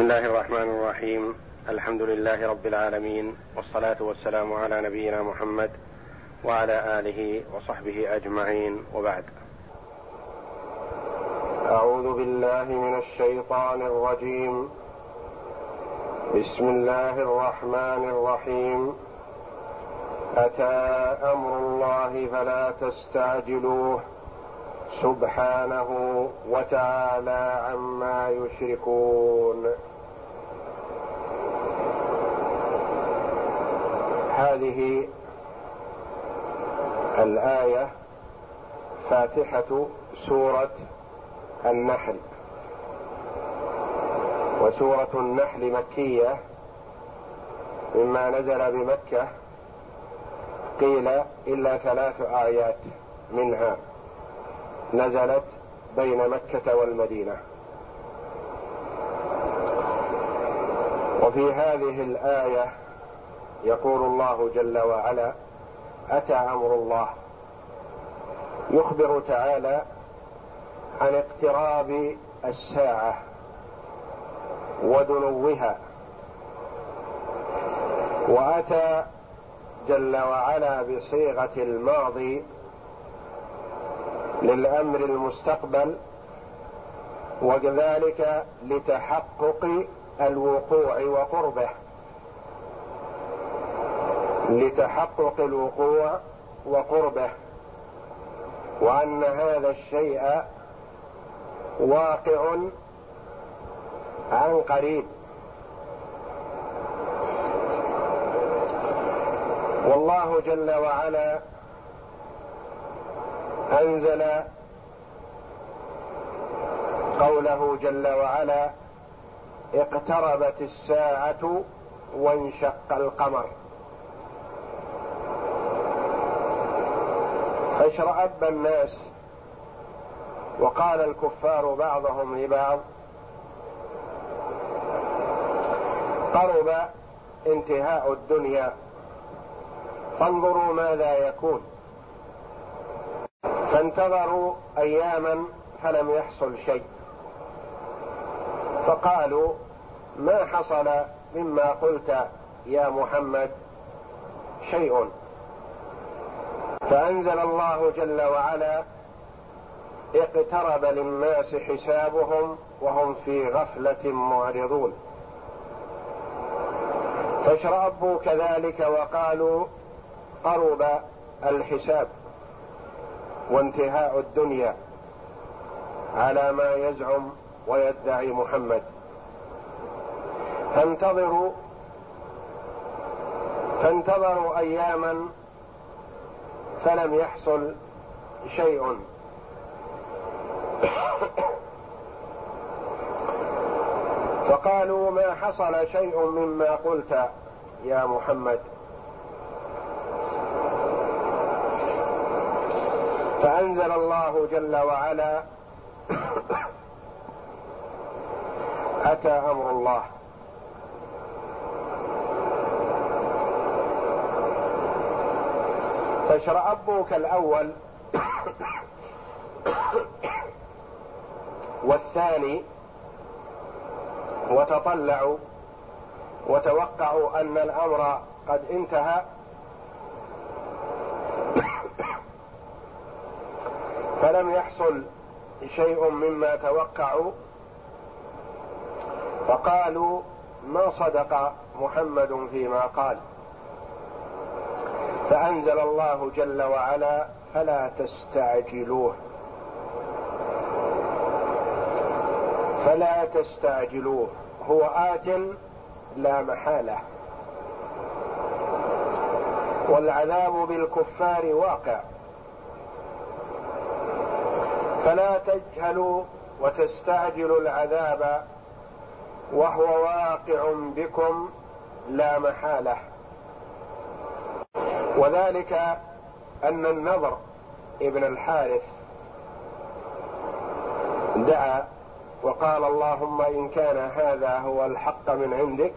بسم الله الرحمن الرحيم الحمد لله رب العالمين والصلاه والسلام على نبينا محمد وعلى اله وصحبه اجمعين وبعد اعوذ بالله من الشيطان الرجيم بسم الله الرحمن الرحيم اتى أمر الله فلا تستعجلوه سبحانه وتعالى عما يشركون هذه الآية فاتحة سورة النحل. وسورة النحل مكية مما نزل بمكة قيل إلا ثلاث آيات منها نزلت بين مكة والمدينة. وفي هذه الآية يقول الله جل وعلا أتى أمر الله؟ يخبر تعالى عن اقتراب الساعة ودنوها. وأتى جل وعلا بصيغة الماضي للأمر المستقبل وكذلك لتحقق الوقوع وقربه. لتحقق الوقوع وقربه وأن هذا الشيء واقع عن قريب. والله جل وعلا أنزل قوله جل وعلا اقتربت الساعة وانشق القمر. فاشرأب الناس وقال الكفار بعضهم لبعض قرب انتهاء الدنيا فانظروا ماذا يكون فانتظروا أياما فلم يحصل شيء فقالوا ما حصل مما قلت يا محمد شيء فأنزل الله جل وعلا اقترب للناس حسابهم وهم في غفلة معرضون. فاشربوا كذلك وقالوا قرب الحساب وانتهاء الدنيا على ما يزعم ويدعي محمد. فانتظروا فانتظروا أياما فلم يحصل شيء. فقالوا ما حصل شيء مما قلت يا محمد. فأنزل الله جل وعلا أتى أمر الله. فاشرأبوا كالأول والثاني وتطلعوا وتوقعوا أن الأمر قد انتهى. فلم يحصل شيء مما توقعوا. فقالوا ما صدق محمد فيما قال. فأنزل الله جل وعلا فلا تستعجلوه. فلا تستعجلوه. هو آت لا محالة. والعذاب بالكفار واقع. فلا تجهلوا وتستعجلوا العذاب وهو واقع بكم لا محالة. وذلك أن النضر ابن الحارث دعا وقال اللهم إن كان هذا هو الحق من عندك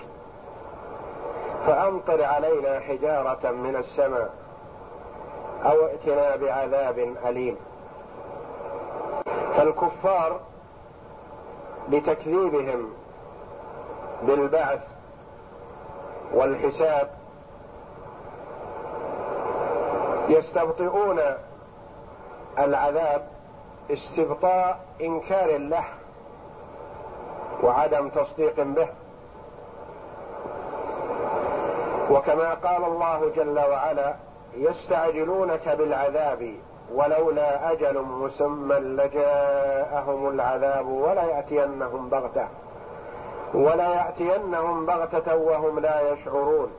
فأمطر علينا حجارة من السماء أو ائتنا بعذاب أليم. فالكفار بتكذيبهم بالبعث والحساب يستبطئون العذاب استبطاء إنكار له وعدم تصديق به. وكما قال الله جل وعلا يستعجلونك بالعذاب ولولا أجل مسمى لجاءهم العذاب ولا يأتينهم بغتة ولا يأتينهم بغتة وهم لا يشعرون.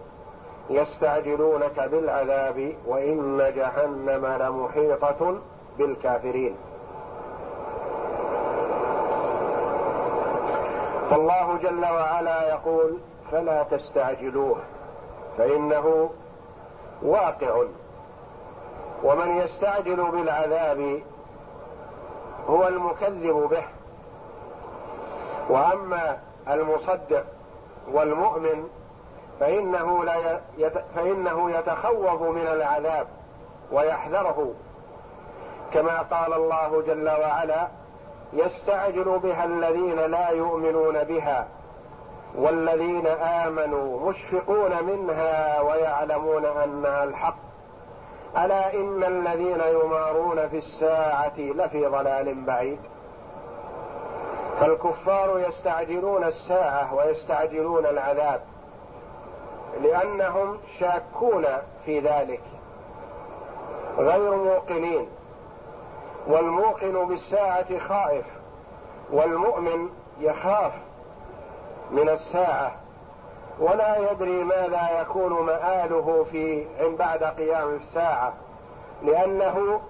يستعجلونك بالعذاب وإن جهنم لمحيطة بالكافرين. فالله جل وعلا يقول فلا تستعجلوه فإنه واقع. ومن يستعجل بالعذاب هو المكذب به. وأما المصدق والمؤمن فإنه, لا يت فإنه يتخوف من العذاب ويحذره. كما قال الله جل وعلا يستعجل بها الذين لا يؤمنون بها والذين آمنوا مشفقون منها ويعلمون أنها الحق. ألا إن الذين يمارون في الساعة لفي ضلال بعيد؟ فالكفار يستعجلون الساعة ويستعجلون العذاب. لأنهم شاكون في ذلك غير موقنين والموقن بالساعة خائف والمؤمن يخاف من الساعة ولا يدري ماذا يكون مآله في بعد قيام الساعة لأنه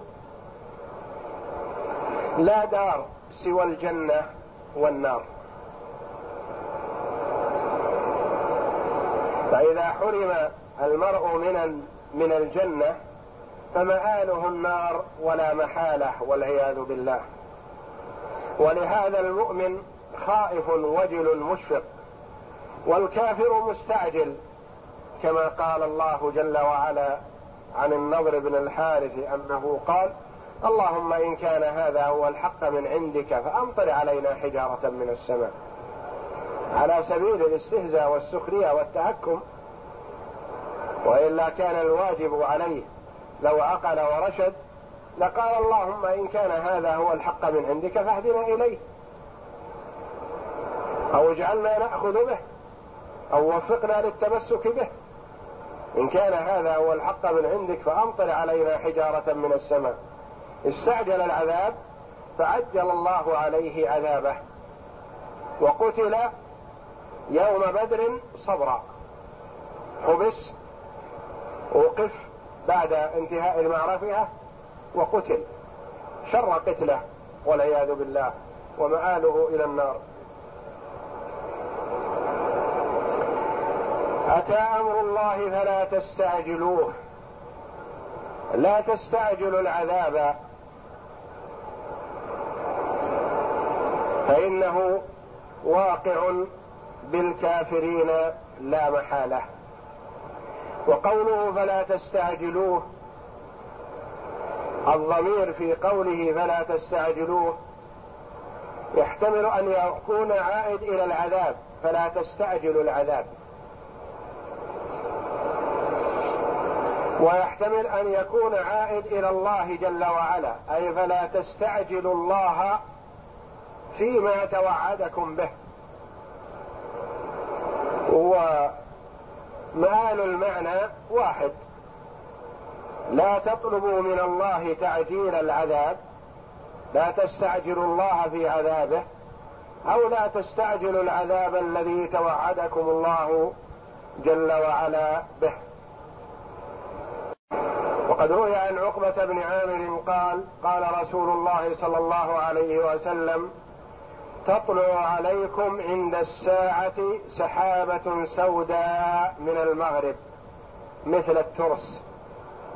لا دار سوى الجنة والنار. فإذا حرم المرء من من الجنة فمآله النار ولا محالة والعياذ بالله. ولهذا المؤمن خائف وجل مشفق والكافر مستعجل كما قال الله جل وعلا عن النضر بن الحارث أنه قال اللهم إن كان هذا هو الحق من عندك فأمطر علينا حجارة من السماء. على سبيل الاستهزاء والسخرية والتهكم وإلا كان الواجب عليه لو عقل ورشد لقال اللهم إن كان هذا هو الحق من عندك فاهدنا إليه أو اجعلنا نأخذ به أو وفقنا للتمسك به إن كان هذا هو الحق من عندك فأمطر علينا حجارة من السماء. استعجل العذاب فعجل الله عليه عذابه وقتل يوم بدر صبرا. حبس وقف بعد انتهاء المعركة وقتل. شر قتله والعياذ بالله ومآله إلى النار. أتى أمر الله فلا تستعجلوه. لا تستعجلوا العذاب. فإنه واقع بالكافرين لا محالة. وقوله فلا تستعجلوه الضمير في قوله فلا تستعجلوه يحتمل أن يكون عائد إلى العذاب فلا تستعجلوا العذاب. ويحتمل أن يكون عائد إلى الله جل وعلا أي فلا تستعجلوا الله فيما توعدكم به. ومآل المعنى واحد. لا تطلبوا من الله تعجيل العذاب. لا تستعجلوا الله في عذابه أو لا تستعجلوا العذاب الذي توعدكم الله جل وعلا به. وقد روي عن عقبة بن عامر قال قال رسول الله صلى الله عليه وسلم تطلع عليكم عند الساعة سحابة سوداء من المغرب مثل الترس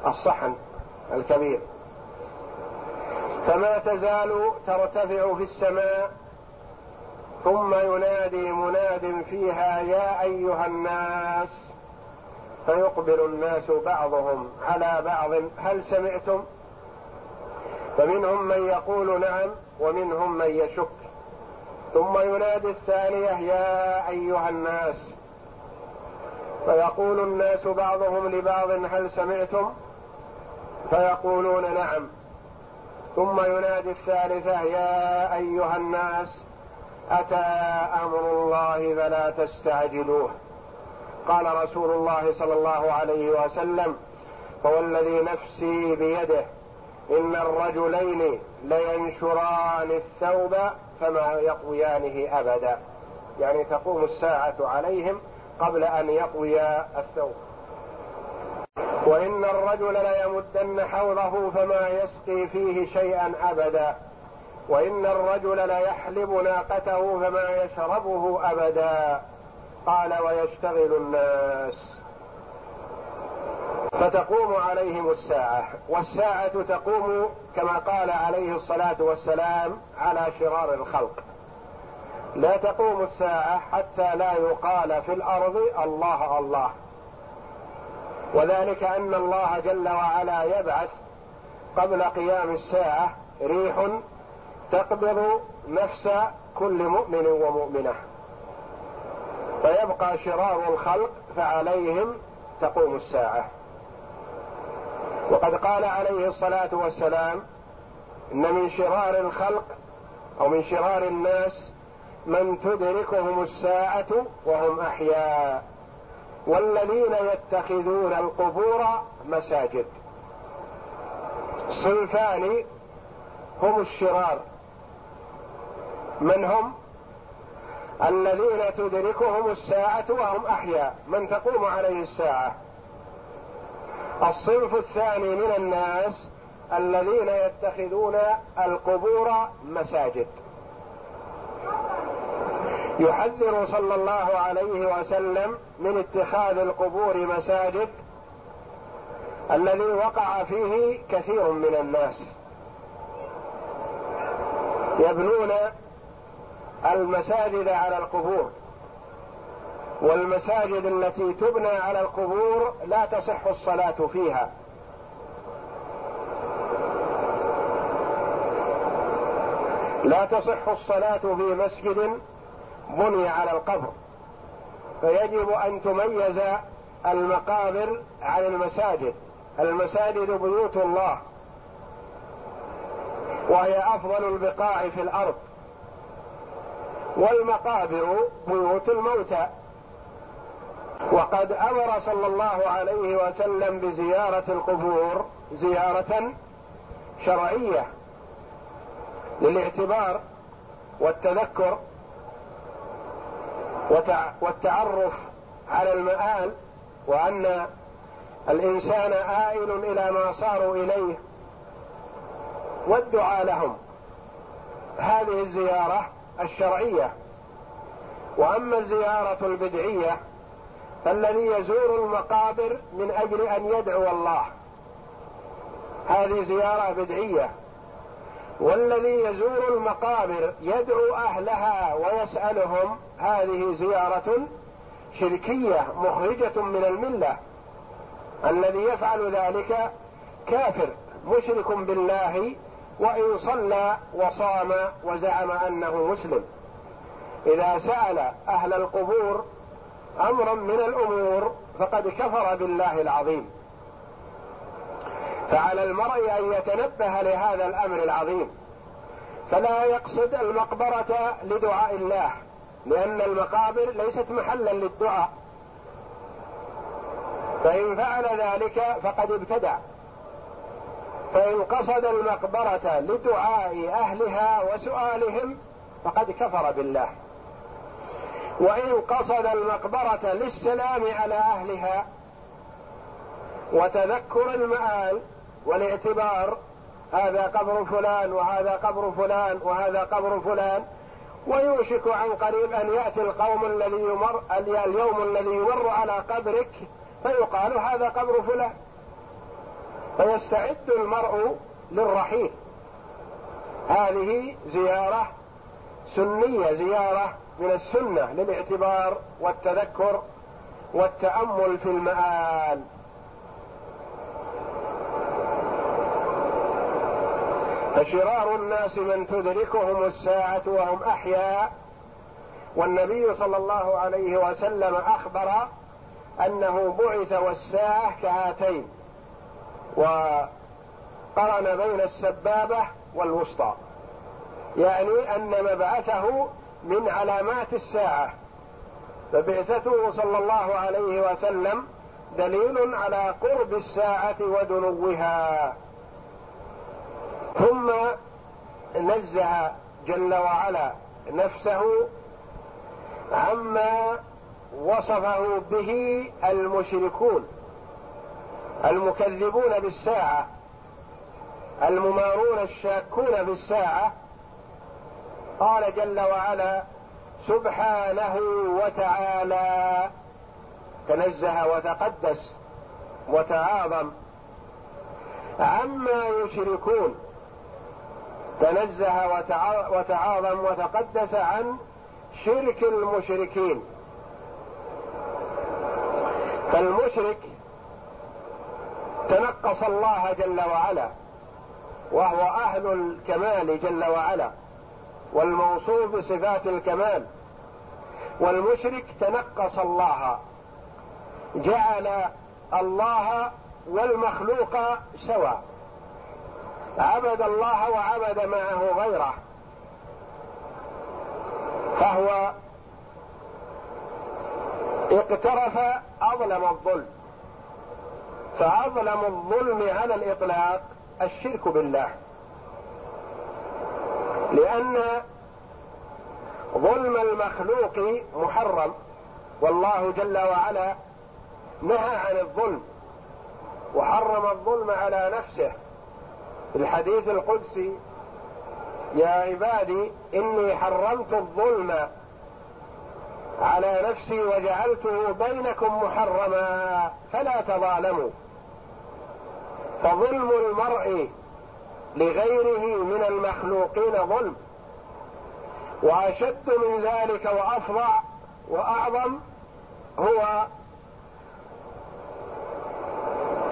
الصحن الكبير. فما تزال ترتفع في السماء ثم ينادي مناد فيها يا أيها الناس! فيقبل الناس بعضهم على بعض هل سمعتم؟ فمنهم من يقول نعم. ومنهم من يشك ثم ينادي الثانية يا أيها الناس. فيقول الناس بعضهم لبعض هل سمعتم؟ فيقولون نعم. ثم ينادي الثالثة يا أيها الناس أتى أمر الله فلا تستعجلوه. قال رسول الله صلى الله عليه وسلم فوالذي نفسي بيده إن الرجلين لينشران الثوب فما يطويانه أبدا. يعني تقوم الساعة عليهم قبل أن يطوي الثوب. وإن الرجل ليمدن حوضه فما يسقي فيه شيئا أبدا. وإن الرجل ليحلب ناقته فما يشربه أبدا. قال ويشتغل الناس. فتقوم عليهم الساعة. والساعة تقوم كما قال عليه الصلاة والسلام على شرار الخلق. لا تقوم الساعة حتى لا يقال في الأرض الله الله. وذلك أن الله جل وعلا يبعث قبل قيام الساعة ريح تقبض نفس كل مؤمن ومؤمنة. فيبقى شرار الخلق فعليهم تقوم الساعة. وقد قال عليه الصلاة والسلام إن من شرار الخلق أو من شرار الناس من تدركهم الساعة وهم أحياء والذين يتخذون القبور مساجد. صنفان هم الشرار. من هم؟ الذين تدركهم الساعة وهم أحياء. من تقوم عليه الساعة؟ الصنف الثاني من الناس الذين يتخذون القبور مساجد. يحذر صلى الله عليه وسلم من اتخاذ القبور مساجد الذي وقع فيه كثير من الناس. يبنون المساجد على القبور. والمساجد التي تبنى على القبور لا تصح الصلاة فيها. لا تصح الصلاة في مسجد بني على القبر. فيجب أن تميز المقابر عن المساجد. المساجد بيوت الله. وهي أفضل البقاع في الأرض. والمقابر بيوت الموتى. وقد أمر صلى الله عليه وسلم بزيارة القبور زيارة شرعية للاعتبار والتذكر والتعرف على المآل وأن الإنسان آئل إلى ما صاروا إليه والدعاء لهم. هذه الزيارة الشرعية. وأما الزيارة البدعية فالذي يزور المقابر من أجل أن يدعو الله. هذه زيارة بدعية. والذي يزور المقابر يدعو أهلها ويسألهم هذه زيارة شركية مخرجة من الملة. الذي يفعل ذلك كافر مشرك بالله وإن صلى وصام وزعم أنه مسلم. إذا سأل أهل القبور أمرا من الأمور فقد كفر بالله العظيم. فعلى المرء أن يتنبه لهذا الأمر العظيم. فلا يقصد المقبرة لدعاء الله لأن المقابر ليست محلا للدعاء. فإن فعل ذلك فقد ابتدع. فإن قصد المقبرة لدعاء أهلها وسؤالهم فقد كفر بالله. وإن قصد المقبرة للسلام على أهلها وتذكر المآل والاعتبار هذا قبر فلان وهذا قبر فلان وهذا قبر فلان ويوشك عن قريب أن يأتي القوم الذي يمر اليوم الذي يمر على قبرك فيقال هذا قبر فلان. فيستعد المرء للرحيل. هذه زيارة سنية زيارة من السنة للاعتبار والتذكر والتأمل في المآل. فشرار الناس من تدركهم الساعة وهم أحياء والنبي صلى الله عليه وسلم أخبر أنه بعث والساعة كهاتين وقرن بين السبابة والوسطى. يعني أن مبعثه من علامات الساعة. فبعثته صلى الله عليه وسلم دليل على قرب الساعة ودنوها. ثم نزه جل وعلا نفسه عما وصفه به المشركون المكذبون بالساعة الممارون الشاكون في الساعة قال جل وعلا سبحانه وتعالى. تنزه وتقدس وتعاظم. عما يشركون. تنزه وتعاظم وتقدس عن شرك المشركين. فالمشرك تنقص الله جل وعلا وهو أهل الكمال جل وعلا. والموصوف بصفات الكمال. والمشرك تنقص الله جعل الله والمخلوق سواء عبد الله وعبد معه غيره. فهو اقترف أظلم الظلم. فأظلم الظلم على الإطلاق الشرك بالله. لأن ظلم المخلوق محرم. والله جل وعلا نهى عن الظلم وحرم الظلم على نفسه. في الحديث القدسي يا عبادي إني حرمت الظلم على نفسي وجعلته بينكم محرما فلا تظالموا. فظلم المرء لغيره من المخلوقين ظلم. وأشد من ذلك وافظع وأعظم هو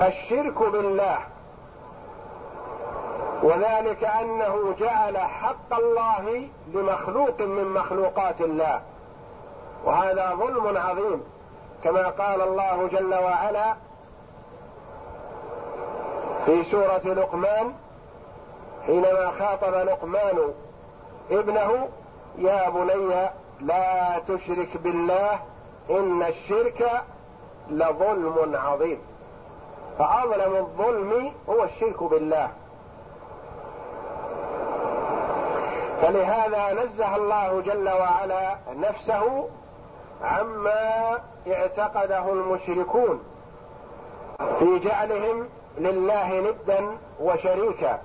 الشرك بالله. وذلك أنه جعل حق الله لمخلوق من مخلوقات الله. وهذا ظلم عظيم. كما قال الله جل وعلا في سورة لقمان حينما خاطب لقمان ابنه يا بني لا تشرك بالله إن الشرك لظلم عظيم. فأظلم الظلم هو الشرك بالله. فلهذا نزه الله جل وعلا نفسه عما اعتقده المشركون في جعلهم لله ندا وشريكا.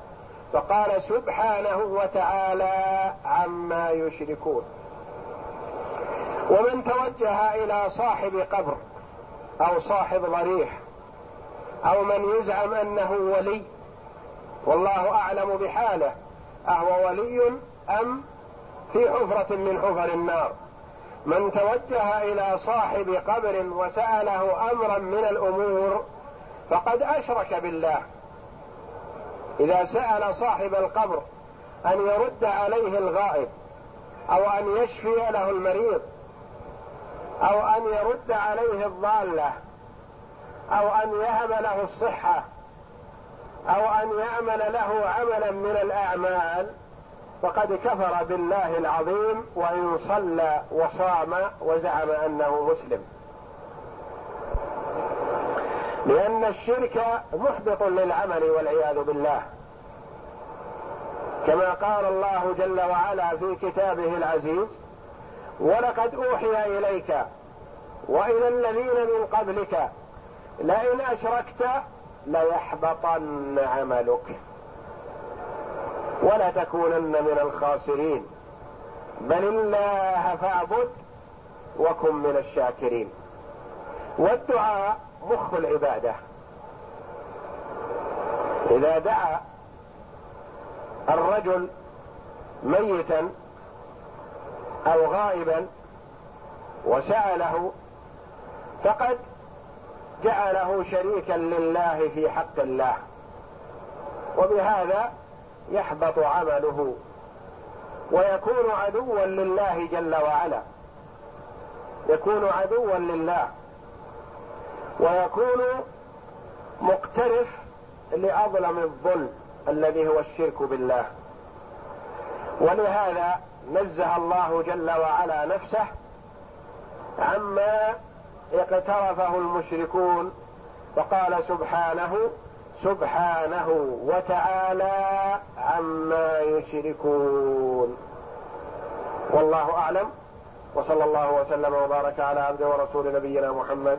فقال سبحانه وتعالى عما يشركون. ومن توجه إلى صاحب قبر أو صاحب ضريح أو من يزعم أنه ولي والله أعلم بحاله أهو ولي أم في حفرة من حفر النار. من توجه إلى صاحب قبر وسأله أمرا من الأمور فقد أشرك بالله. إذا سأل صاحب القبر أن يرد عليه الغائب أو أن يشفي له المريض أو أن يرد عليه الضالة أو أن يهب له الصحة أو أن يعمل له عملا من الأعمال فقد كفر بالله العظيم وإن صلى وصام وزعم أنه مسلم. لأن الشرك محبط للعمل والعياذ بالله. كما قال الله جل وعلا في كتابه العزيز ولقد أوحي إليك وإلى الذين من قبلك لئن أشركت ليحبطن عملك ولا تكونن من الخاسرين. بل الله فاعبد وكن من الشاكرين. والدعاء مخ العبادة. إذا دعا الرجل ميتا أو غائبا وسأله فقد جعله شريكا لله في حق الله. وبهذا يحبط عمله ويكون عدوا لله جل وعلا. يكون عدوا لله. ويكون مقترف لأظلم الظلم الذي هو الشرك بالله. ولهذا نزه الله جل وعلا نفسه عما اقترفه المشركون فقال سبحانه سبحانه وتعالى عما يشركون. والله أعلم. وصلى الله وسلم وبارك على عبده ورسول نبينا محمد.